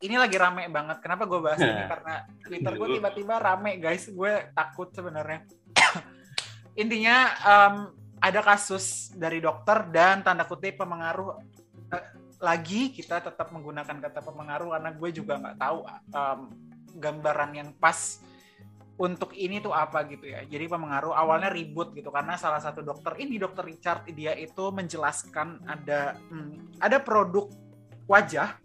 ini lagi rame banget. Kenapa gue bahas ini? Karena Twitter gue tiba-tiba rame, guys. Gue takut sebenarnya. Intinya um, ada kasus dari dokter dan tanda kutip pemengaruh. Uh, lagi kita tetap menggunakan kata pemengaruh karena gue juga nggak tahu um, gambaran yang pas untuk ini tuh apa gitu ya. Jadi pemengaruh awalnya ribut gitu karena salah satu dokter ini dokter Richard dia itu menjelaskan ada hmm, ada produk wajah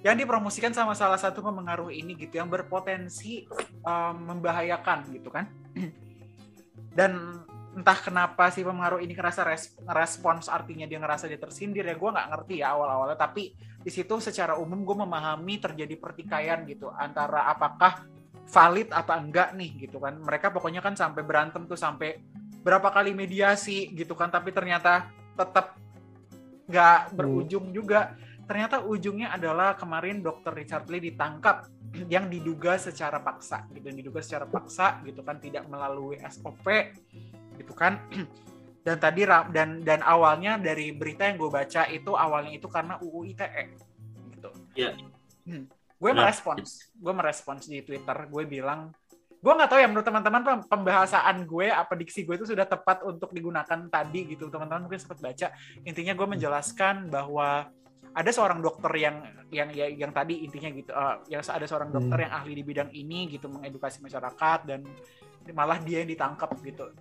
yang dipromosikan sama salah satu pemengaruh ini gitu yang berpotensi um, membahayakan gitu kan. Dan entah kenapa si pemengaruh ini ngerasa respons artinya dia ngerasa dia tersindir ya gue nggak ngerti ya awal-awalnya. Tapi di situ secara umum gue memahami terjadi pertikaian gitu antara apakah valid apa enggak nih gitu kan. Mereka pokoknya kan sampai berantem tuh sampai berapa kali mediasi gitu kan tapi ternyata tetap nggak berujung juga ternyata ujungnya adalah kemarin dokter Richard Lee ditangkap yang diduga secara paksa gitu diduga secara paksa gitu kan tidak melalui SOP gitu kan dan tadi dan dan awalnya dari berita yang gue baca itu awalnya itu karena UU ITE gitu yeah. hmm. gue nah. merespons gue merespons di Twitter gue bilang gue nggak tahu ya menurut teman-teman pembahasan gue apa diksi gue itu sudah tepat untuk digunakan tadi gitu teman-teman mungkin sempat baca intinya gue menjelaskan bahwa ada seorang dokter yang yang ya, yang tadi intinya gitu uh, yang ada seorang dokter hmm. yang ahli di bidang ini gitu mengedukasi masyarakat dan malah dia yang ditangkap gitu.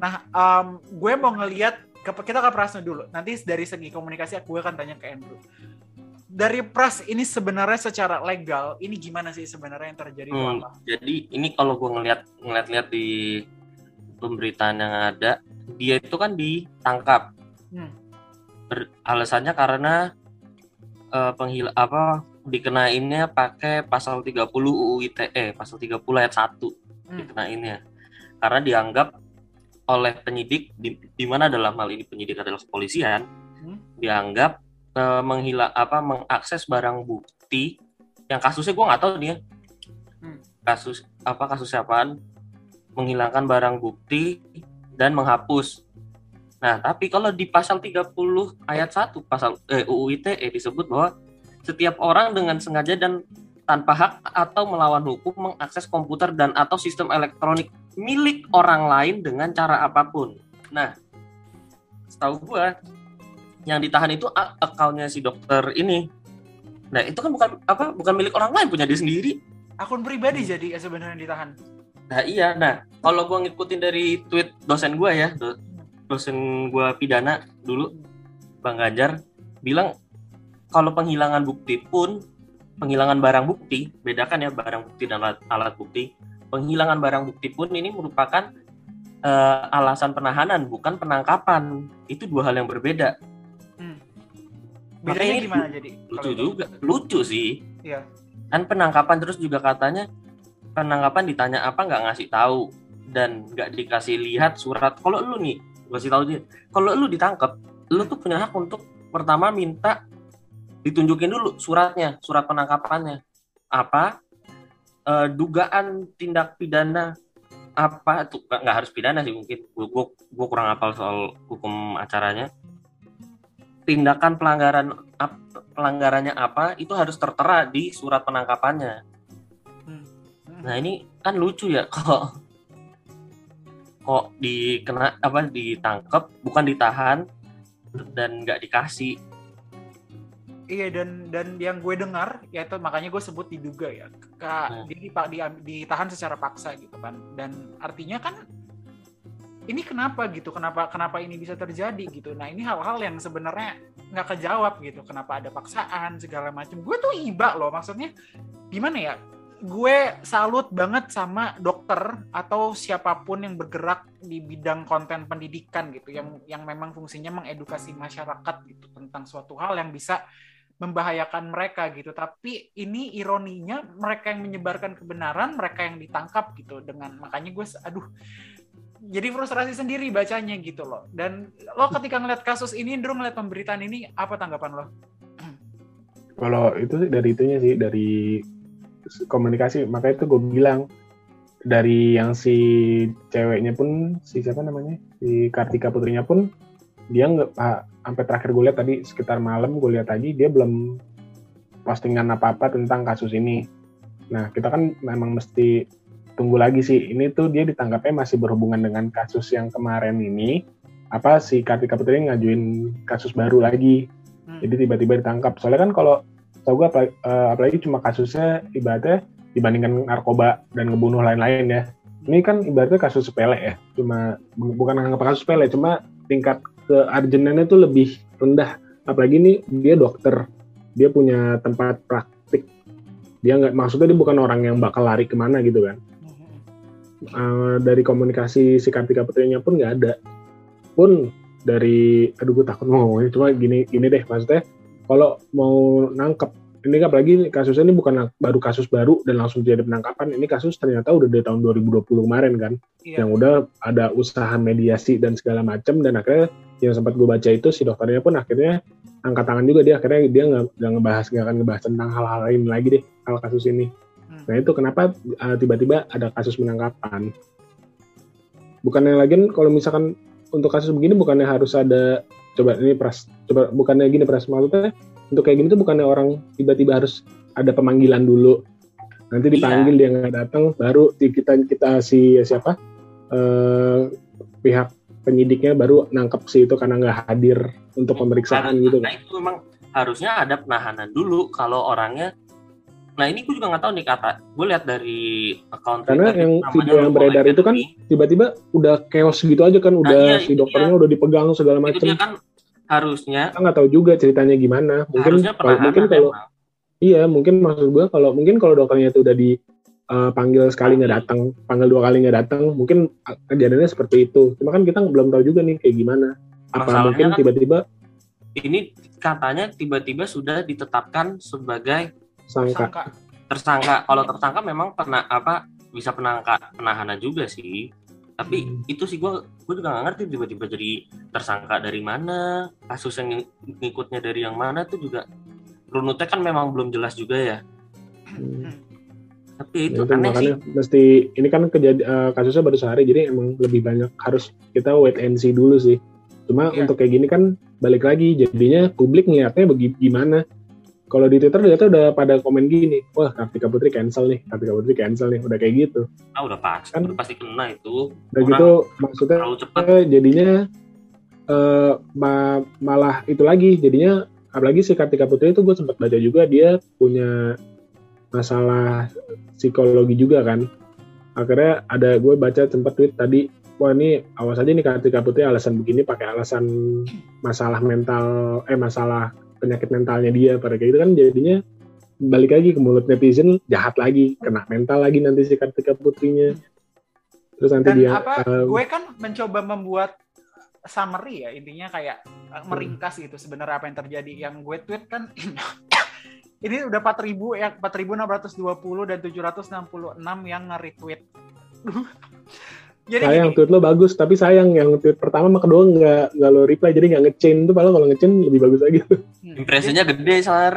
Nah, um, gue mau ngelihat kita ke Prasno dulu. Nanti dari segi komunikasi gue akan tanya ke Andrew. Dari Pras ini sebenarnya secara legal ini gimana sih sebenarnya yang terjadi? Hmm, jadi ini kalau gue ngelihat ngeliat-lihat di pemberitaan yang ada, dia itu kan ditangkap. Hmm Ber, alasannya karena uh, penghil apa dikenainnya pakai pasal 30 UU ITE, pasal 30 ayat 1 hmm. dikenainnya. Karena dianggap oleh penyidik di, di mana dalam hal ini penyidik adalah kepolisian hmm. dianggap uh, menghila apa mengakses barang bukti yang kasusnya gue nggak tahu dia hmm. kasus apa kasus siapaan menghilangkan barang bukti dan menghapus Nah, tapi kalau di pasal 30 ayat 1 pasal eh, UU ITE disebut bahwa setiap orang dengan sengaja dan tanpa hak atau melawan hukum mengakses komputer dan atau sistem elektronik milik orang lain dengan cara apa pun. Nah, setahu gua yang ditahan itu akunnya si dokter ini. Nah, itu kan bukan apa bukan milik orang lain punya dia sendiri. Akun pribadi jadi sebenarnya ditahan. Nah, iya. Nah, kalau gua ngikutin dari tweet dosen gua ya, dosen gue pidana dulu Bang Ganjar bilang kalau penghilangan bukti pun penghilangan barang bukti bedakan ya barang bukti dan alat, alat bukti. Penghilangan barang bukti pun ini merupakan uh, alasan penahanan bukan penangkapan. Itu dua hal yang berbeda. Hmm. bedanya ini gimana jadi lucu juga lucu sih. Iya. kan penangkapan terus juga katanya penangkapan ditanya apa nggak ngasih tahu dan nggak dikasih lihat surat. Kalau lu nih kasih tahu dia kalau lu ditangkap lu tuh punya hak untuk pertama minta ditunjukin dulu suratnya surat penangkapannya. Apa? E, dugaan tindak pidana apa tuh? Nggak harus pidana sih mungkin. Gua, gua, kurang hafal soal hukum acaranya. Tindakan pelanggaran ap, pelanggarannya apa itu harus tertera di surat penangkapannya. Hmm. nah ini kan lucu ya kok kok dikena apa ditangkap bukan ditahan dan nggak dikasih. Iya dan dan yang gue dengar ya itu makanya gue sebut diduga ya. Kak nah. dia ditahan secara paksa gitu kan. Dan artinya kan ini kenapa gitu kenapa kenapa ini bisa terjadi gitu. Nah ini hal-hal yang sebenarnya nggak kejawab gitu. Kenapa ada paksaan segala macam gue tuh iba loh maksudnya gimana ya gue salut banget sama dokter atau siapa pun yang bergerak di bidang konten pendidikan gitu yang yang memang fungsinya mengedukasi masyarakat gitu tentang suatu hal yang bisa membahayakan mereka gitu tapi ini ironinya mereka yang menyebarkan kebenaran mereka yang ditangkap gitu dengan makanya gue aduh jadi frustrasi sendiri bacanya gitu loh dan lo ketika ngeliat kasus ini Indro ngeliat pemberitaan ini apa tanggapan lo? Kalau itu sih dari itunya sih dari komunikasi makanya itu gue bilang dari yang si ceweknya pun si siapa namanya si Kartika putrinya pun dia nggak ah, sampai terakhir gue lihat tadi sekitar malam gue lihat tadi dia belum postingan apa-apa tentang kasus ini. Nah, kita kan memang mesti tunggu lagi sih. Ini tuh dia ditangkapnya masih berhubungan dengan kasus yang kemarin ini. Apa si Kartika Putri ngajuin kasus baru lagi. Hmm. Jadi tiba-tiba ditangkap. Soalnya kan kalau tau gue apalagi, uh, apalagi cuma kasusnya ibaratnya dibandingkan narkoba dan ngebunuh lain-lain ya. Ini kan ibaratnya kasus sepele ya. Cuma bukan anggap kasus sepele, cuma tingkat kearjenannya tuh lebih rendah. Apalagi ini dia dokter, dia punya tempat praktik. Dia nggak maksudnya dia bukan orang yang bakal lari ke mana gitu kan uh, dari komunikasi si Kartika Putrinya pun nggak ada pun dari aduh gue takut ngomongnya cuma gini gini deh maksudnya kalau mau nangkep ini kan apalagi kasusnya ini bukan baru kasus baru dan langsung jadi penangkapan ini kasus ternyata udah dari tahun 2020 kemarin kan iya. yang udah ada usaha mediasi dan segala macam dan akhirnya yang sempat gue baca itu si dokternya pun akhirnya angkat tangan juga dia akhirnya dia nggak ngebahas nggak akan ngebahas tentang hal-hal lain lagi deh hal kasus ini Nah itu kenapa uh, tiba-tiba ada kasus penangkapan. Bukannya lagi kalau misalkan untuk kasus begini bukannya harus ada coba ini pras coba bukannya gini pras maksudnya untuk kayak gini tuh bukannya orang tiba-tiba harus ada pemanggilan dulu nanti iya. dipanggil iya. dia nggak datang baru kita kita si siapa uh, pihak penyidiknya baru nangkep si itu karena nggak hadir untuk pemeriksaan nah, gitu nah itu memang harusnya ada penahanan dulu kalau orangnya Nah ini gue juga nggak tahu nih kata. Gue lihat dari account Karena Twitter, yang video yang beredar itu kan tiba-tiba udah chaos gitu aja kan, udah nah, iya, si dokternya iya. udah dipegang segala macam. kan harusnya. Kita nggak tahu juga ceritanya gimana. Mungkin kalau mungkin kalau iya mungkin maksud gue kalau mungkin kalau dokternya itu udah dipanggil uh, sekali nggak datang, panggil dua kali nggak datang, mungkin kejadiannya seperti itu. Cuma kan kita belum tahu juga nih kayak gimana. Apa Masalahnya mungkin kan tiba-tiba ini katanya tiba-tiba sudah ditetapkan sebagai tersangka. Tersangka. Kalau tersangka memang pernah apa bisa penangka penahanan juga sih. Tapi hmm. itu sih gue gue juga gak ngerti tiba-tiba jadi tersangka dari mana, kasus yang ngikutnya dari yang mana tuh juga runutnya kan memang belum jelas juga ya. Hmm. Tapi itu, ya, itu aneh makanya sih. mesti ini kan kejadian uh, kasusnya baru sehari jadi emang lebih banyak harus kita wait and see dulu sih. Cuma yeah. untuk kayak gini kan balik lagi jadinya publik niatnya bagaimana kalau di Twitter ternyata udah pada komen gini, wah Kartika Putri cancel nih, Kartika Putri cancel nih, udah kayak gitu. Ah udah pasti, kan, udah pasti kena itu. Udah Orang gitu maksudnya jadinya uh, ma malah itu lagi, jadinya apalagi si Kartika Putri itu gue sempat baca juga dia punya masalah psikologi juga kan. Akhirnya ada gue baca sempat tweet tadi, wah ini awas aja nih Kartika Putri alasan begini pakai alasan masalah mental, eh masalah penyakit mentalnya dia pada kayak gitu kan jadinya balik lagi ke mulut netizen jahat lagi kena mental lagi nanti si Kartika Putrinya. Terus nanti Dan dia apa um, gue kan mencoba membuat summary ya intinya kayak uh, meringkas gitu sebenarnya apa yang terjadi. Yang gue tweet kan ini udah 4000 ya 4620 dan 766 yang nge-retweet jadi sayang gini, tweet lo bagus tapi sayang yang tweet pertama sama kedua nggak nggak lo reply jadi nggak ngecen tuh padahal kalau ngecen lebih bagus lagi hmm. impresinya gede sar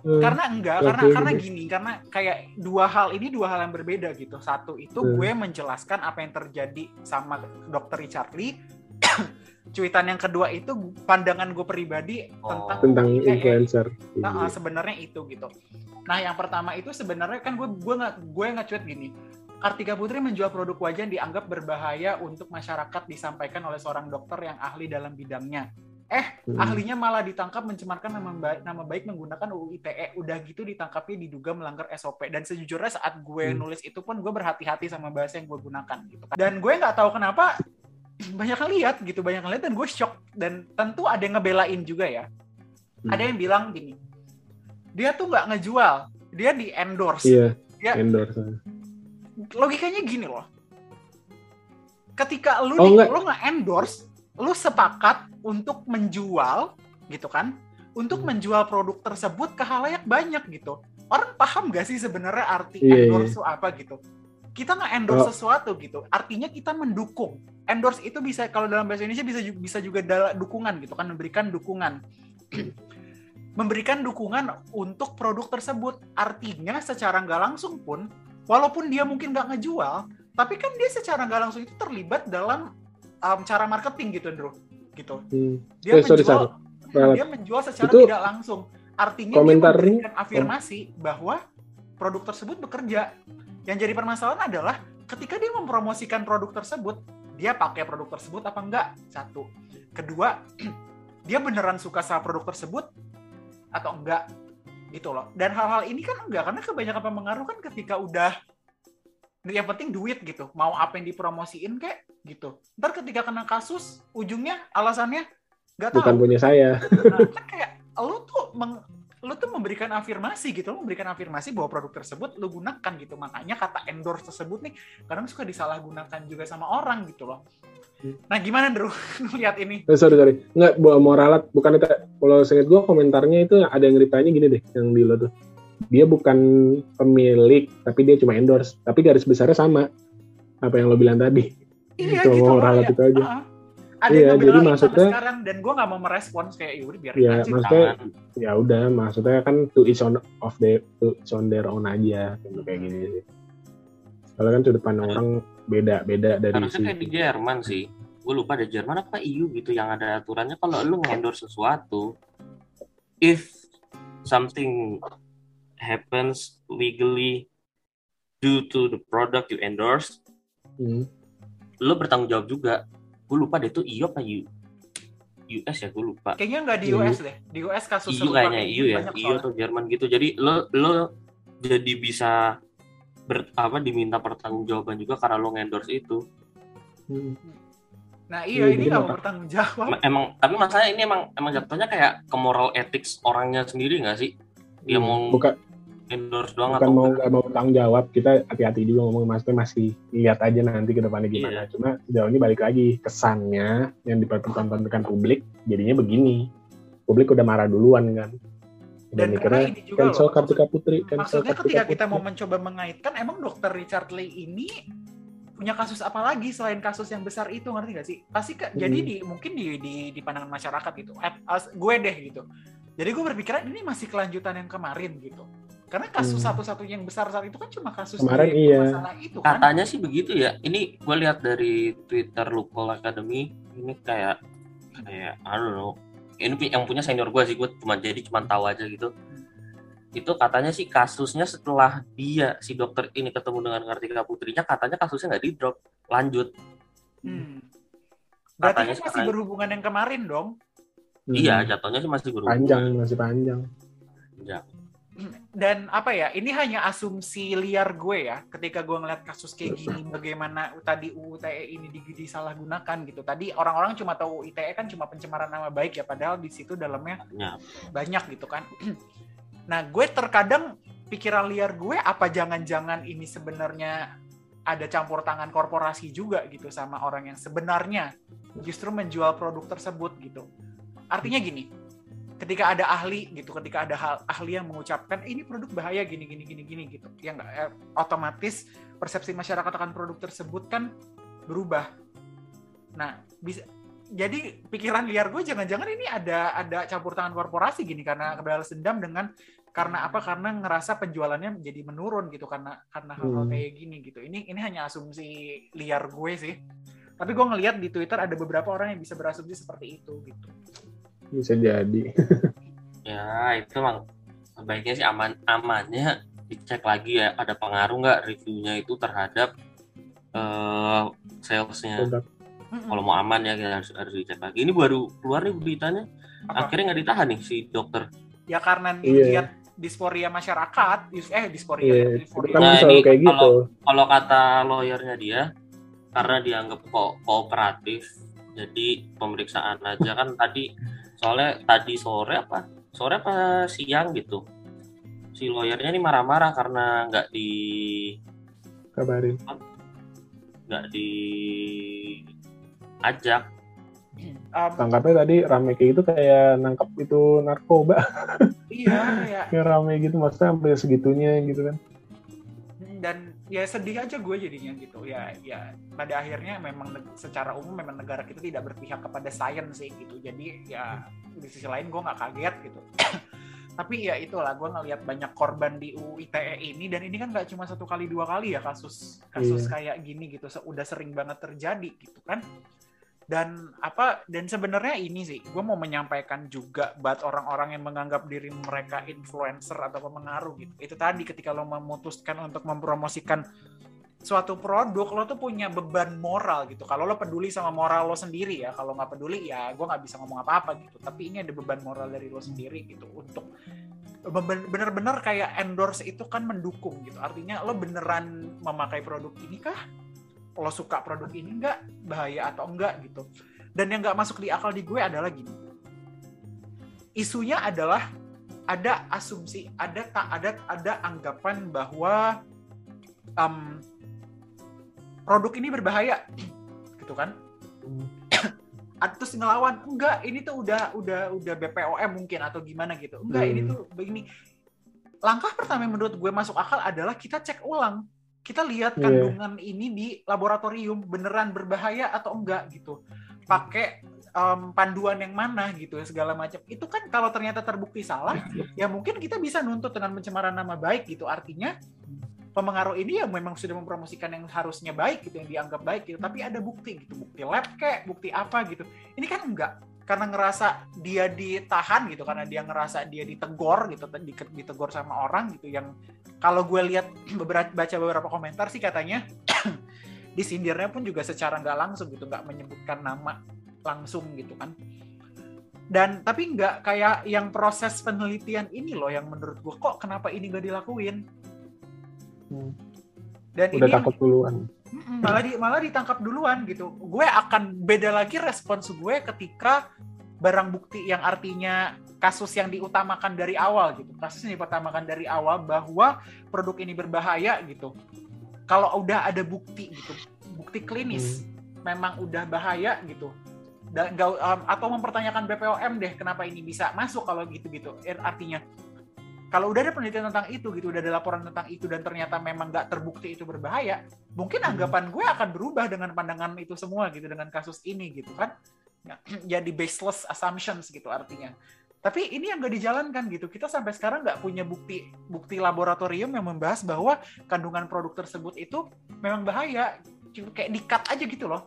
hmm. karena enggak karena okay. karena gini karena kayak dua hal ini dua hal yang berbeda gitu satu itu hmm. gue menjelaskan apa yang terjadi sama dokter Richard Lee cuitan yang kedua itu pandangan gue pribadi oh. tentang tentang influencer nah, sebenarnya itu gitu nah yang pertama itu sebenarnya kan gue gue nggak gue nggak cuit gini Kartika Putri menjual produk wajah yang dianggap berbahaya untuk masyarakat disampaikan oleh seorang dokter yang ahli dalam bidangnya. Eh, hmm. ahlinya malah ditangkap mencemarkan nama baik, nama baik menggunakan UU ITE. Udah gitu ditangkapnya diduga melanggar SOP. Dan sejujurnya saat gue hmm. nulis itu pun gue berhati-hati sama bahasa yang gue gunakan gitu kan. Dan gue nggak tahu kenapa banyak yang lihat gitu, banyak yang lihat dan gue shock. Dan tentu ada yang ngebelain juga ya. Hmm. Ada yang bilang gini, dia tuh nggak ngejual, dia di endorse. Iya, dia, endorse logikanya gini loh. Ketika lu oh, di, lu nggak endorse, lu sepakat untuk menjual gitu kan? Untuk hmm. menjual produk tersebut ke halayak banyak gitu. Orang paham gak sih sebenarnya arti yeah, endorse yeah. apa gitu? Kita nggak endorse oh. sesuatu gitu. Artinya kita mendukung. Endorse itu bisa kalau dalam bahasa Indonesia bisa bisa juga dukungan gitu kan, memberikan dukungan. memberikan dukungan untuk produk tersebut. Artinya secara nggak langsung pun walaupun dia mungkin nggak ngejual, tapi kan dia secara nggak langsung itu terlibat dalam um, cara marketing gitu, Andrew. Gitu. Hmm. Dia eh, menjual, sorry, dia menjual secara itu... tidak langsung. artinya Komentar dia memberikan afirmasi bahwa produk tersebut bekerja. Yang jadi permasalahan adalah ketika dia mempromosikan produk tersebut, dia pakai produk tersebut apa enggak? Satu. Kedua, dia beneran suka sama produk tersebut atau enggak? Gitu loh. Dan hal-hal ini kan enggak karena kebanyakan pengaruh kan ketika udah yang penting duit gitu. Mau apa yang dipromosiin kayak gitu. Ntar ketika kena kasus ujungnya alasannya nggak tahu. Bukan punya saya. Nah, kan kayak lu tuh meng, lu tuh memberikan afirmasi gitu. Lu memberikan afirmasi bahwa produk tersebut lu gunakan gitu. Makanya kata endorse tersebut nih kadang suka disalahgunakan juga sama orang gitu loh nah gimana Drew lihat ini. Eh, sorry sorry. Nggak bawa moralat bukan itu kalau saya gue komentarnya itu ada yang ceritanya gini deh yang di lo tuh. Dia bukan pemilik tapi dia cuma endorse. Tapi garis besarnya sama apa yang lo bilang tadi. Iya, itu gitu moral ya. itu aja. Uh-huh. ada iya, yang jadi maksudnya sekarang dan gue nggak mau merespons kayak yaudah biar ya aja maksudnya ya udah maksudnya kan to each on of the to each on their own aja gitu kayak gini sih kalau kan sudut pandang orang beda beda dari harusnya kayak di Jerman sih gue lupa ada Jerman apa EU gitu yang ada aturannya kalau lu ngendorse sesuatu if something happens legally due to the product you endorse, hmm. lo bertanggung jawab juga. Gue lupa deh tuh EU apa U, US ya, gue lupa. Kayaknya nggak di US deh. Di US kasus EU kayaknya EU ya, EU atau Jerman gitu. Jadi lo lo jadi bisa ber, apa diminta pertanggungjawaban juga karena lo endorse itu. Hmm. Nah iya, iya ini nggak mau bertanggung jawab. Emang tapi masalahnya ini emang emang jatuhnya kayak ke moral ethics orangnya sendiri nggak sih? Dia hmm. mau bukan endorse doang bukan atau mau nggak mau tanggung jawab kita hati-hati juga ngomong maksudnya masih lihat aja nanti ke depannya gimana yeah. cuma sejauh ini balik lagi kesannya yang dipertontonkan publik jadinya begini publik udah marah duluan kan dan mikirnya cancel Kartika Putri cancel maksudnya ketika Putri. kita mau mencoba mengaitkan emang dokter Richard Lee ini punya kasus apa lagi selain kasus yang besar itu ngerti gak sih pasti ke, hmm. jadi di mungkin di, di di pandangan masyarakat gitu as, gue deh gitu jadi gue berpikiran ini masih kelanjutan yang kemarin gitu karena kasus hmm. satu-satunya yang besar saat itu kan cuma kasus Kemarin iya. masalah itu kan. Katanya sih begitu ya. Ini gue lihat dari Twitter Loophole Academy ini kayak kayak I don't know. Ini yang punya senior gue sih gue cuma jadi cuma tahu aja gitu. Itu katanya sih kasusnya setelah dia si dokter ini ketemu dengan Kartika Putrinya katanya kasusnya nggak di drop lanjut. Hmm. Berarti katanya kan masih berhubungan yang kemarin dong. Iya, jatuhnya sih masih berhubungan. Panjang, masih panjang. Panjang dan apa ya ini hanya asumsi liar gue ya ketika gue ngeliat kasus kayak gini bagaimana tadi UU ITE ini disalahgunakan gitu. Tadi orang-orang cuma tahu ITE kan cuma pencemaran nama baik ya padahal di situ dalamnya ya. banyak gitu kan. Nah gue terkadang pikiran liar gue apa jangan-jangan ini sebenarnya ada campur tangan korporasi juga gitu sama orang yang sebenarnya justru menjual produk tersebut gitu. Artinya gini ketika ada ahli gitu ketika ada hal, ahli yang mengucapkan eh, ini produk bahaya gini gini gini gini gitu. Ya nggak eh, otomatis persepsi masyarakat akan produk tersebut kan berubah. Nah bisa jadi pikiran liar gue jangan-jangan ini ada ada campur tangan korporasi gini karena kebalas dendam dengan karena apa? Karena ngerasa penjualannya menjadi menurun gitu karena karena hal-hal hmm. kayak gini gitu. Ini ini hanya asumsi liar gue sih. Tapi gue ngelihat di Twitter ada beberapa orang yang bisa berasumsi seperti itu gitu bisa jadi ya itu memang sebaiknya sih aman amannya dicek lagi ya ada pengaruh nggak reviewnya itu terhadap uh, salesnya kalau mau aman ya kita harus harus dicek lagi ini baru keluar nih beritanya Apa? akhirnya nggak ditahan nih si dokter ya karena yeah. disporia masyarakat eh disporia, yeah. disporia. nah ini kayak gitu. kalau kalau kata lawyernya dia karena dianggap ko kooperatif jadi pemeriksaan aja kan tadi soalnya tadi sore apa? Sore apa siang gitu. Si lawyernya ini marah-marah karena nggak di kabarin. Nggak di ajak. Um, tangkapnya tadi rame kayak gitu kayak nangkap itu narkoba. Iya kayak kayak rame gitu maksudnya sampai segitunya gitu kan ya sedih aja gue jadinya gitu. Ya ya pada akhirnya memang secara umum memang negara kita tidak berpihak kepada sains sih gitu. Jadi ya di sisi lain gue nggak kaget gitu. Tapi ya itulah gue ngelihat banyak korban di UU ITE ini dan ini kan nggak cuma satu kali dua kali ya kasus kasus yeah. kayak gini gitu. Udah sering banget terjadi gitu kan dan apa dan sebenarnya ini sih gue mau menyampaikan juga buat orang-orang yang menganggap diri mereka influencer atau pengaruh gitu. Itu tadi ketika lo memutuskan untuk mempromosikan suatu produk lo tuh punya beban moral gitu. Kalau lo peduli sama moral lo sendiri ya kalau nggak peduli ya gue nggak bisa ngomong apa-apa gitu. Tapi ini ada beban moral dari lo sendiri gitu untuk bener-bener kayak endorse itu kan mendukung gitu. Artinya lo beneran memakai produk ini kah lo suka produk ini enggak bahaya atau enggak gitu. Dan yang nggak masuk di akal di gue adalah gini. Isunya adalah ada asumsi ada tak ada ada anggapan bahwa um, produk ini berbahaya gitu kan? Terus ngelawan enggak ini tuh udah udah udah BPOM mungkin atau gimana gitu. Enggak hmm. ini tuh begini. Langkah pertama menurut gue masuk akal adalah kita cek ulang kita lihat iya. kandungan yeah. ini di laboratorium beneran berbahaya atau enggak gitu. Pakai um, panduan yang mana gitu ya segala macam. Itu kan kalau ternyata terbukti salah ya mungkin kita bisa nuntut dengan pencemaran nama baik gitu. Artinya pemengaruh ini ya memang sudah mempromosikan yang harusnya baik gitu yang dianggap baik gitu. Tapi ada bukti gitu bukti lab kayak bukti apa gitu. Ini kan enggak karena ngerasa dia ditahan gitu karena dia ngerasa dia ditegor gitu ditegor sama orang gitu yang kalau gue lihat beberapa baca beberapa komentar sih katanya disindirnya pun juga secara nggak langsung gitu nggak menyebutkan nama langsung gitu kan. Dan tapi nggak kayak yang proses penelitian ini loh yang menurut gue kok kenapa ini nggak dilakuin? Hmm. dan udah ini takut duluan malah di malah ditangkap duluan gitu. Gue akan beda lagi respons gue ketika barang bukti yang artinya kasus yang diutamakan dari awal gitu. Kasus yang diutamakan dari awal bahwa produk ini berbahaya gitu. Kalau udah ada bukti gitu bukti klinis hmm. memang udah bahaya gitu. Dan um, atau mempertanyakan BPOM deh kenapa ini bisa masuk kalau gitu-gitu. Er, artinya kalau udah ada penelitian tentang itu gitu udah ada laporan tentang itu dan ternyata memang nggak terbukti itu berbahaya mungkin hmm. anggapan gue akan berubah dengan pandangan itu semua gitu dengan kasus ini gitu kan jadi baseless assumptions gitu artinya tapi ini yang nggak dijalankan gitu. Kita sampai sekarang nggak punya bukti bukti laboratorium yang membahas bahwa kandungan produk tersebut itu memang bahaya. Cuma kayak dikat aja gitu loh.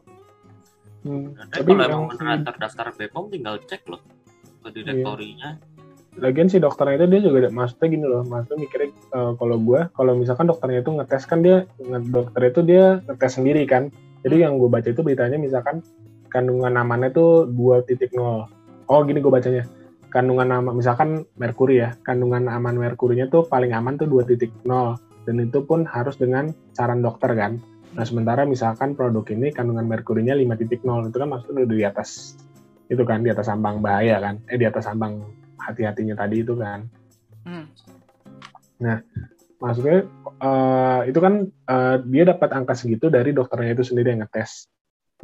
Hmm. Tapi kalau emang beneran terdaftar BPOM tinggal cek loh ke direktorinya. Iya. Lagian si dokternya itu dia juga maksudnya gini loh, maksudnya mikirnya uh, kalau gue, kalau misalkan dokternya itu ngetes kan dia, dokter itu dia ngetes sendiri kan. Jadi hmm. yang gue baca itu beritanya misalkan kandungan amannya itu 2.0. Oh gini gue bacanya kandungan aman misalkan merkuri ya kandungan aman merkurinya tuh paling aman tuh 2.0 dan itu pun harus dengan saran dokter kan nah sementara misalkan produk ini kandungan merkurinya 5.0 itu kan maksudnya udah di atas itu kan di atas ambang bahaya kan eh di atas ambang hati-hatinya tadi itu kan. Hmm. nah maksudnya uh, itu kan uh, dia dapat angka segitu dari dokternya itu sendiri yang ngetes.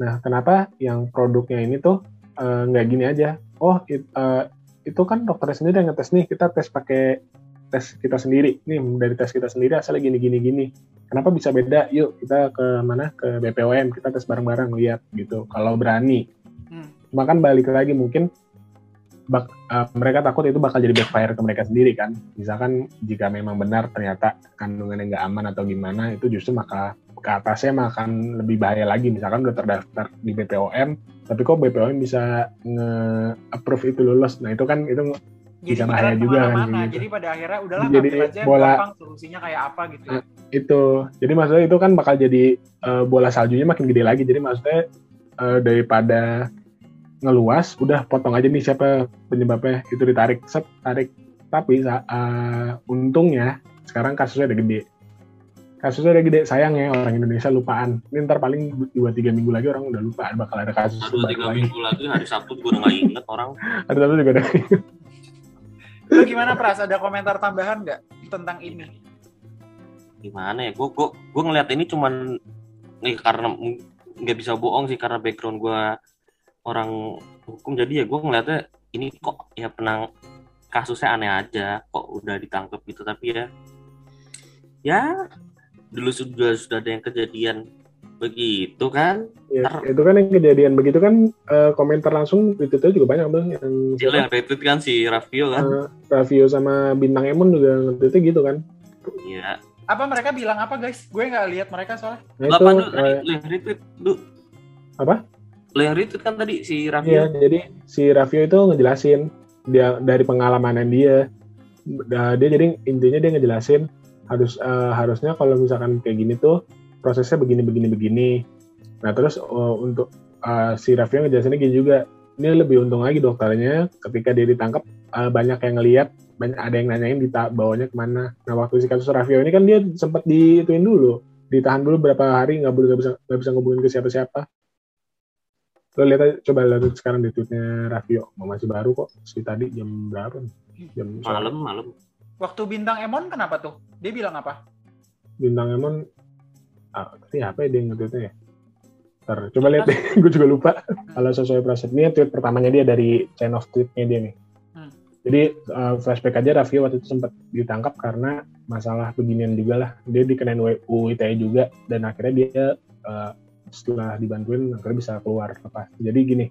Nah kenapa yang produknya ini tuh eh, nggak uh, gini aja? Oh it, uh, itu kan dokternya sendiri yang ngetes nih kita tes pakai tes kita sendiri. Nih dari tes kita sendiri asal gini gini gini. Kenapa bisa beda? Yuk kita ke mana? Ke BPOM kita tes bareng-bareng lihat gitu. Kalau berani. Hmm. cuma kan balik lagi mungkin bak, uh, mereka takut itu bakal jadi backfire ke mereka sendiri kan. Misalkan jika memang benar ternyata kandungannya nggak aman atau gimana itu justru maka ke atasnya akan lebih bahaya lagi. Misalkan udah terdaftar di BPOM tapi kok BPOM bisa nge-approve itu lulus nah itu kan itu jadi bisa bahaya juga kan gitu. jadi pada akhirnya udahlah jadi aja bola gampang solusinya kayak apa gitu nah, itu. Jadi maksudnya itu kan bakal jadi uh, bola saljunya makin gede lagi. Jadi maksudnya uh, daripada ngeluas udah potong aja nih siapa penyebabnya. Itu ditarik set tarik. Tapi uh, untungnya sekarang kasusnya udah gede. Kasusnya udah gede sayang ya orang Indonesia lupaan. Ini ntar paling dua tiga minggu lagi orang udah lupa bakal ada kasus dua tiga minggu lagi hari Sabtu gue udah gak inget orang. Hari Sabtu juga udah Lu gimana Pras? Ada komentar tambahan nggak tentang ini? Gimana ya? Gue gue gue ngeliat ini cuman nih karena nggak bisa bohong sih karena background gue orang hukum. Jadi ya gue ngeliatnya ini kok ya penang kasusnya aneh aja kok udah ditangkap gitu. Tapi ya ya dulu sudah sudah ada yang kejadian begitu kan? Ya, itu kan yang kejadian begitu kan uh, komentar langsung itu tuh juga banyak bang yang Gila, yang retweet kan si Raffio kan? uh, Raffio sama bintang Emon juga itu gitu kan. Iya. Apa mereka bilang apa guys? Gue nggak lihat mereka soalnya. Nah, itu, apa lu? Uh, retweet lu? Apa lo yang retweet kan tadi si Raffio iya jadi si Raffio itu ngejelasin dia dari pengalaman dia. Dia jadi intinya dia ngejelasin harus uh, harusnya kalau misalkan kayak gini tuh prosesnya begini begini begini. Nah terus uh, untuk uh, si Raffio ngejelasinnya gini juga ini lebih untung lagi dokternya ketika dia ditangkap uh, banyak yang ngelihat banyak ada yang nanyain di bawanya ke mana. Nah waktu si kasus Raffio ini kan dia sempat diituin dulu ditahan dulu berapa hari nggak boleh nggak bisa nggak bisa ngubungin ke siapa-siapa lo lihat aja coba lihat sekarang di tweetnya Raffio mau masih baru kok si tadi jam berapa jam malam malam waktu bintang Emon kenapa tuh dia bilang apa bintang Emon ah, tadi apa ya dia ngetweetnya ya Ntar, coba lihat deh, gue juga lupa. Hmm. Kalau sesuai proses ini tweet pertamanya dia dari chain of tweetnya dia nih. Hmm. Jadi uh, flashback aja Raffio waktu itu sempat ditangkap karena masalah beginian juga lah. Dia dikenain UITE juga dan akhirnya dia uh, setelah dibantuin akhirnya bisa keluar lepas. Jadi gini,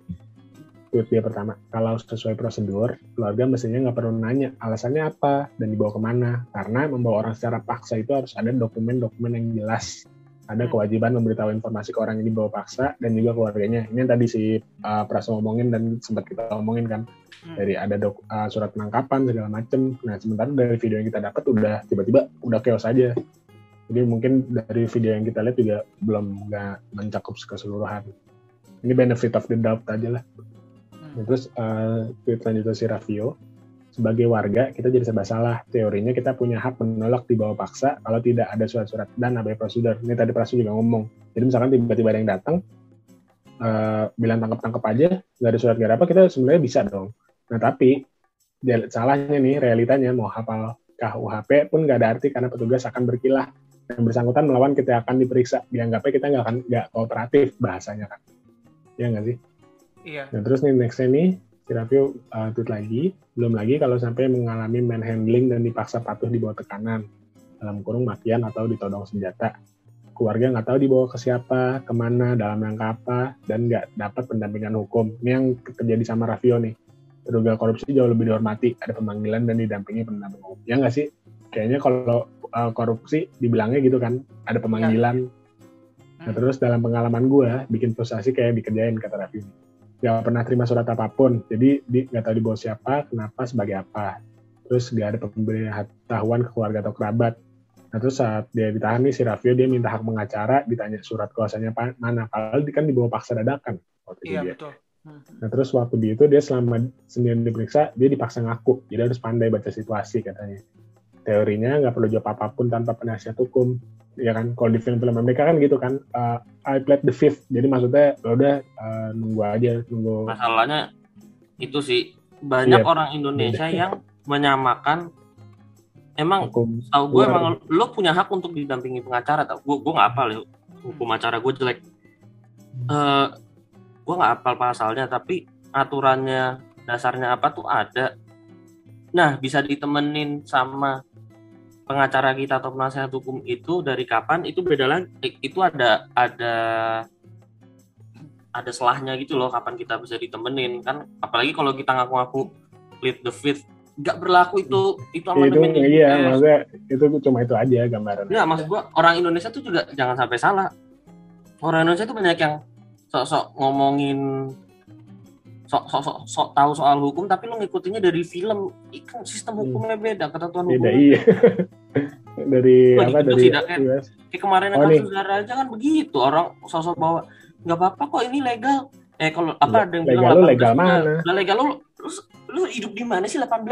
tweet dia pertama, kalau sesuai prosedur, keluarga mestinya nggak perlu nanya alasannya apa dan dibawa ke mana. Karena membawa orang secara paksa itu harus ada dokumen-dokumen yang jelas. Ada hmm. kewajiban memberitahu informasi ke orang yang dibawa paksa dan juga keluarganya. Ini yang tadi si uh, Pras ngomongin dan sempat kita ngomongin kan. Hmm. Dari ada dok, uh, surat penangkapan segala macem. Nah sementara dari video yang kita dapat udah tiba-tiba udah chaos aja jadi mungkin dari video yang kita lihat juga belum nggak mencakup keseluruhan. Ini benefit of the doubt aja lah. Hmm. Terus uh, tweet selanjutnya si Raffio, sebagai warga kita jadi serba salah. Teorinya kita punya hak menolak di bawah paksa kalau tidak ada surat-surat dan abai prosedur. Ini tadi Prasu juga ngomong. Jadi misalkan tiba-tiba ada yang datang, uh, bilang tangkap-tangkap aja, nggak ada surat nggak apa, kita sebenarnya bisa dong. Nah tapi salahnya nih realitanya mau hafal KUHP pun nggak ada arti karena petugas akan berkilah yang bersangkutan melawan kita akan diperiksa. Dianggapnya kita nggak akan nggak kooperatif bahasanya kan ya nggak sih? Iya. Nah terus nih nextnya nih si Raffio uh, tweet lagi. Belum lagi kalau sampai mengalami manhandling dan dipaksa patuh di bawah tekanan. Dalam kurung matian atau ditodong senjata. Keluarga nggak tahu dibawa ke siapa ke mana dalam rangka apa dan nggak dapat pendampingan hukum. Ini yang terjadi sama Raffio nih. Terduga korupsi jauh lebih dihormati. Ada pemanggilan dan didampingi pendamping hukum. Ya nggak sih? Kayaknya kalau uh, korupsi dibilangnya gitu kan ada pemanggilan. Ya. nah terus dalam pengalaman gue bikin frustasi kayak dikerjain kata Raffi. Gak pernah terima surat apa pun jadi di, gak tahu dibawa siapa kenapa sebagai apa. Terus gak ada pemberitahuan ke keluarga atau kerabat. Nah terus saat dia ditahan nih si Raffio dia minta hak mengacara ditanya surat kuasanya mana. Padahal kan dibawa paksa dadakan waktu iya, dia. betul. Hmm. Nah terus waktu di itu dia selama sendirian diperiksa dia dipaksa ngaku. Jadi harus pandai baca situasi katanya teorinya nggak perlu jawab apa pun tanpa penasihat hukum ya kan? Kalau di film-film Amerika kan gitu kan uh, I played the fifth. Jadi maksudnya ya udah uh, nunggu aja nunggu. Masalahnya itu sih banyak yeah. orang Indonesia yeah. yang menyamakan emang hukum. tahu gue emang lo punya hak untuk didampingi pengacara tau. Gue gue nggak apa lo hukum acara gue jelek. Uh, gue nggak apal pasalnya tapi aturannya dasarnya apa tuh ada. Nah bisa ditemenin sama pengacara kita atau penasihat hukum itu dari kapan itu beda lagi. Itu ada ada ada selahnya gitu loh kapan kita bisa ditemenin. Kan apalagi kalau kita ngaku-ngaku lead the fifth nggak berlaku itu itu amandemen itu, iya maksudnya itu cuma itu aja gambaran. Ya maksud gua orang Indonesia tuh juga jangan sampai salah. Orang Indonesia tuh banyak yang sok-sok ngomongin sok sok sok, sok tahu soal hukum tapi lu ngikutinnya dari film. Kan sistem hmm. hukumnya beda ketentuan beda, hukumnya iya dari oh, apa dari kayak, kayak kemarin oh, kasus saudara aja kan begitu orang sosok bawa. Nggak apa-apa kok ini legal. Eh kalau apa ada yang legal bilang legal mana? Udah legal lu, lu lu hidup di mana sih 18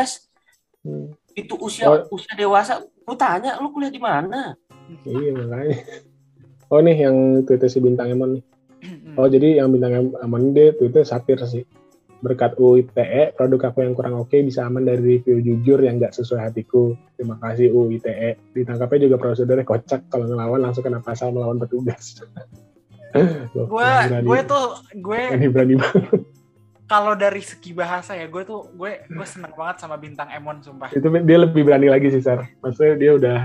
hmm. itu usia oh. usia dewasa lu tanya lu kuliah di mana? Iya makanya. Oh nih yang tweetnya si bintang emon nih. Oh jadi yang bintang emon dia tweetnya satir sih Berkat UITE, produk aku yang kurang oke bisa aman dari review jujur yang nggak sesuai hatiku. Terima kasih UITE. Ditangkapnya juga prosedurnya kocak kalau ngelawan langsung kena pasal melawan petugas. gue gue tuh gue berani banget. Kalau dari segi bahasa ya, gue tuh gue gue seneng banget sama bintang Emon sumpah. Itu dia lebih berani lagi sih, Sar. Maksudnya dia udah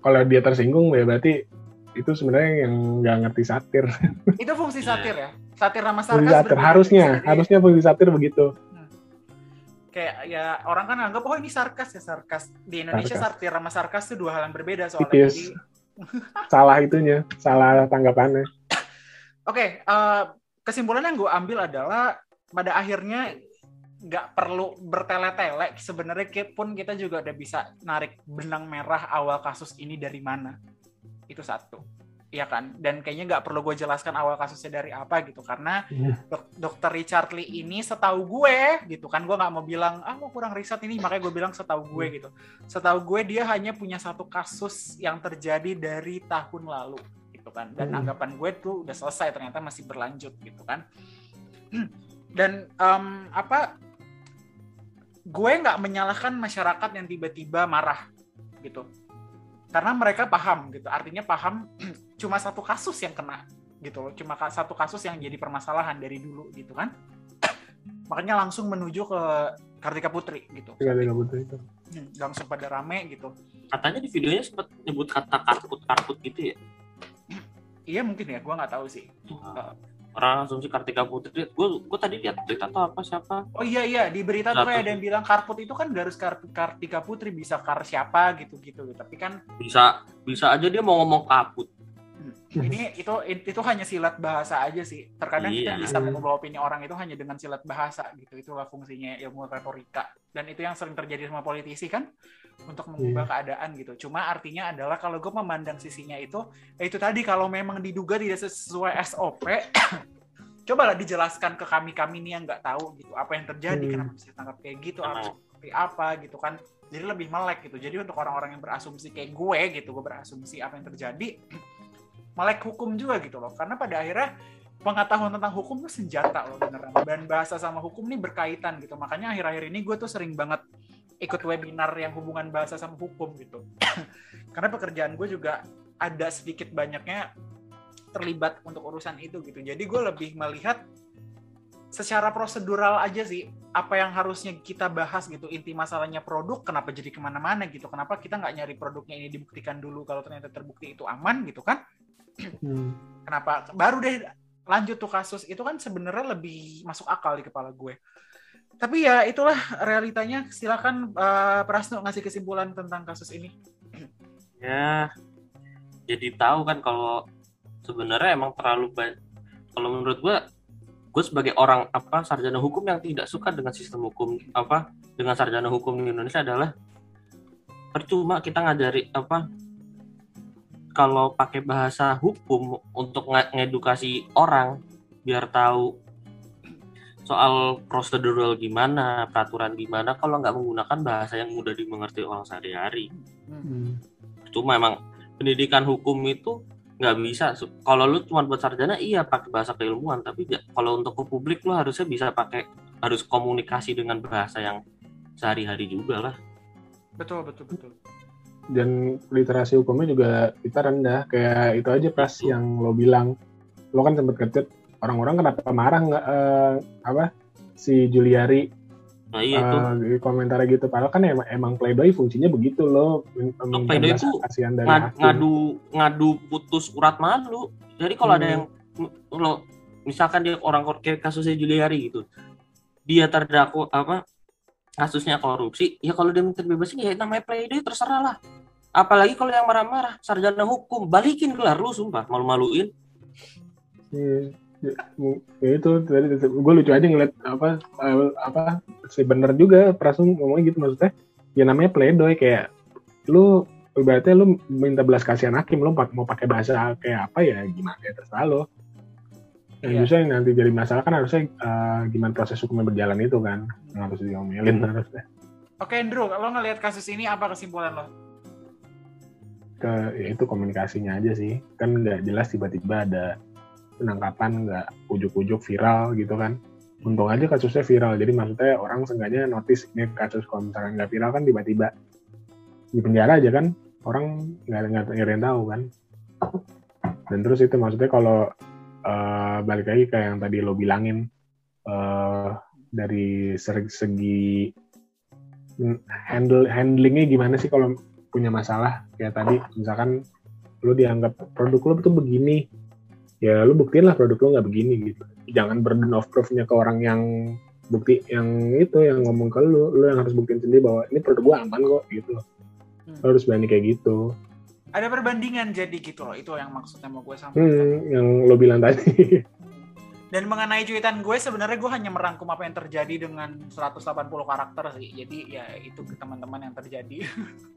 kalau dia tersinggung ya berarti itu sebenarnya yang nggak ngerti satir. Itu fungsi satir ya? Satir nama sarkas. Satir harusnya, harusnya fungsi satir begitu. Hmm. Kayak ya orang kan anggap oh ini sarkas ya sarkas. Di Indonesia sarkas. satir sama sarkas itu dua hal yang berbeda soalnya. Jadi... salah itunya, salah tanggapannya. Oke, okay, uh, eh, kesimpulan yang gue ambil adalah pada akhirnya nggak perlu bertele-tele sebenarnya pun kita juga udah bisa narik benang merah awal kasus ini dari mana itu satu ya kan? Dan kayaknya nggak perlu gue jelaskan awal kasusnya dari apa gitu. Karena yeah. dok dokter Richard Lee ini setahu gue gitu kan gue nggak mau bilang ah mau kurang riset ini. Makanya gue bilang setahu gue iya. gitu. Setahu gue dia hanya punya satu kasus yang terjadi dari tahun lalu gitu kan. Dan hmm. anggapan gue tuh udah selesai ternyata masih berlanjut gitu kan. Dan um, apa gue nggak menyalahkan masyarakat yang tiba-tiba marah gitu. Karena mereka paham gitu. Artinya paham cuma satu kasus yang kena gitu loh. Cuma satu kasus yang jadi permasalahan dari dulu gitu kan. Makanya langsung menuju ke Kartika Putri gitu. Kartika Putri itu. Hmm, langsung pada rame gitu. Katanya di videonya sempat nyebut kata karput karput gitu ya? Iya mungkin ya. Gue nggak tahu sih. Uh, orang asumsi Kartika Putri gue gue tadi lihat berita atau apa siapa? Oh iya iya. Di berita tuh ada yang bilang Karput itu kan garis Kartika Putri bisa kar siapa gitu gitu tapi kan bisa bisa aja dia mau ngomong kaput ini itu itu hanya silat bahasa aja sih. Terkadang iya. kita bisa mengubah opini orang itu hanya dengan silat bahasa gitu. Itulah fungsinya ilmu retorika. Dan itu yang sering terjadi sama politisi kan untuk mengubah iya. keadaan gitu. Cuma artinya adalah kalau gue memandang sisinya itu ya itu tadi kalau memang diduga tidak sesuai SOP cobalah dijelaskan ke kami kami nih yang nggak tahu gitu. Apa yang terjadi? Hmm. kenapa bisa tangkap kayak gitu? Apa seperti apa gitu kan? Jadi lebih melek gitu. Jadi untuk orang-orang yang berasumsi kayak gue gitu gue berasumsi apa yang terjadi melek hukum juga gitu loh. Karena pada akhirnya pengetahuan tentang hukum itu senjata loh beneran. Dan bahasa sama hukum ini berkaitan gitu. Makanya akhir-akhir ini gue tuh sering banget ikut webinar yang hubungan bahasa sama hukum gitu. Karena pekerjaan gue juga ada sedikit banyaknya terlibat untuk urusan itu gitu. Jadi gue lebih melihat secara prosedural aja sih apa yang harusnya kita bahas gitu. Inti masalahnya produk kenapa jadi ke mana-mana gitu. Kenapa kita nggak nyari produknya ini dibuktikan dulu kalau ternyata terbukti itu aman gitu kan Hmm. Kenapa? Baru deh lanjut tuh kasus itu kan sebenarnya lebih masuk akal di kepala gue. Tapi ya itulah realitanya. Silakan uh, Prasno ngasih kesimpulan tentang kasus ini. Ya, jadi tahu kan kalau sebenarnya emang terlalu banyak. Kalau menurut gue, gue sebagai orang apa sarjana hukum yang tidak suka dengan sistem hukum apa dengan sarjana hukum di Indonesia adalah percuma kita ngajari apa kalau pakai bahasa hukum untuk ngedukasi orang biar tahu soal prosedural gimana, peraturan gimana kalau nggak menggunakan bahasa yang mudah dimengerti orang sehari-hari. Hmm. Cuma emang pendidikan hukum itu nggak bisa. Kalau lu cuma buat sarjana iya pakai bahasa keilmuan, tapi gak, kalau untuk ke publik lu harusnya bisa pakai harus komunikasi dengan bahasa yang sehari-hari juga lah. Betul betul betul dan literasi hukumnya juga kita rendah. Kayak itu aja pas yang lo bilang. Lo kan sempat kecet orang-orang kenapa marah nggak uh, apa si Juliari? Nah, iya uh, komentar gitu. Padahal kan emang emang playboy fungsinya begitu lo. Playboy itu dari ngadu, ngadu ngadu putus urat malu. Jadi kalau hmm. ada yang lo misalkan dia orang kayak kasusnya Juliari gitu. Dia terdakwa apa kasusnya korupsi ya kalau dia minta bebasin ya namanya playboy terserah lah apalagi kalau yang marah-marah sarjana hukum balikin gelar lu sumpah malu-maluin. Iya ya, ya itu tadi gue lucu aja ngeliat apa eh, apa sih bener juga perasaan ngomongnya gitu maksudnya. Ya namanya pledoi kayak lu berarti lu minta belas kasihan hakim lu mau pakai bahasa kayak apa ya gimana ya terserah lo yang yeah. justru yang nanti jadi masalah kan harusnya uh, gimana proses hukumnya berjalan itu kan yang harus diomelin harusnya. Oke Andrew lo ngelihat kasus ini apa kesimpulan lo ke ya itu komunikasinya aja sih. Kan nggak jelas tiba-tiba ada penangkapan nggak ujuk-ujuk viral gitu kan. Untung aja kasusnya viral. Jadi maksudnya orang sengaja notice ini kasus kalau nggak viral kan tiba-tiba di penjara aja kan. Orang nggak nggak yang tahu kan. Dan terus itu maksudnya kalau uh, balik lagi kayak yang tadi lo bilangin uh, dari segi handle handlingnya gimana sih kalau punya masalah kayak tadi misalkan lu dianggap produk lu tuh begini ya lu buktiin lah produk lu nggak begini gitu. Jangan burden of proofnya ke orang yang bukti yang itu yang ngomong ke lu lu yang harus buktiin sendiri bahwa ini produk gua aman kok gitu hmm. lu harus berani kayak gitu. Ada perbandingan jadi gitu loh itu yang maksudnya mau gue sampaikan. Hmm, yang lo bilang tadi Dan mengenai cuitan gue sebenarnya gue hanya merangkum apa yang terjadi dengan 180 karakter sih. Jadi ya itu ke teman-teman yang terjadi.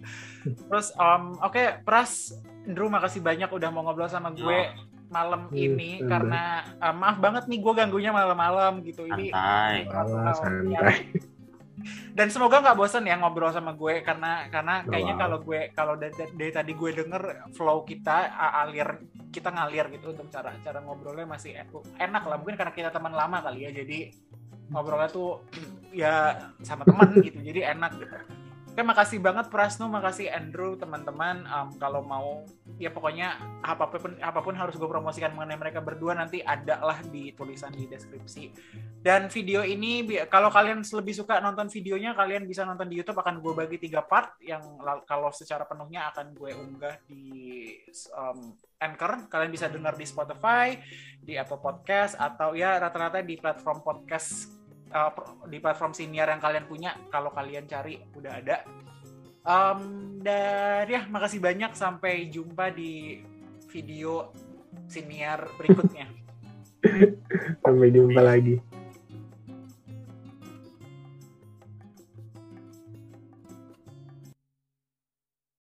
Terus um, oke, okay, Pras, Andrew makasih banyak udah mau ngobrol sama gue oh. malam hmm, ini hmm. karena uh, maaf banget nih gue ganggunya malam-malam gitu. Ini santai. santai dan semoga nggak bosan ya ngobrol sama gue karena karena kayaknya kalau gue kalau dari, dari tadi gue denger flow kita alir kita ngalir gitu untuk cara cara ngobrolnya masih enak lah. Mungkin karena kita teman lama kali ya jadi ngobrolnya tuh ya sama teman gitu jadi enak gitu Oke, makasih banget Prasno, makasih Andrew, teman-teman. Um, kalau mau, ya pokoknya apa pun apa pun harus gue promosikan mengenai mereka berdua nanti ada lah di tulisan di deskripsi. Dan video ini, kalau kalian lebih suka nonton videonya, kalian bisa nonton di YouTube. Akan gue bagi tiga part yang kalau secara penuhnya akan gue unggah di um, Anchor. Kalian bisa dengar di Spotify, di Apple Podcast, atau ya rata-rata di platform podcast uh, di platform senior yang kalian punya kalau kalian cari udah ada. Um, dan ya makasih banyak sampai jumpa di video senior berikutnya. Sampai jumpa lagi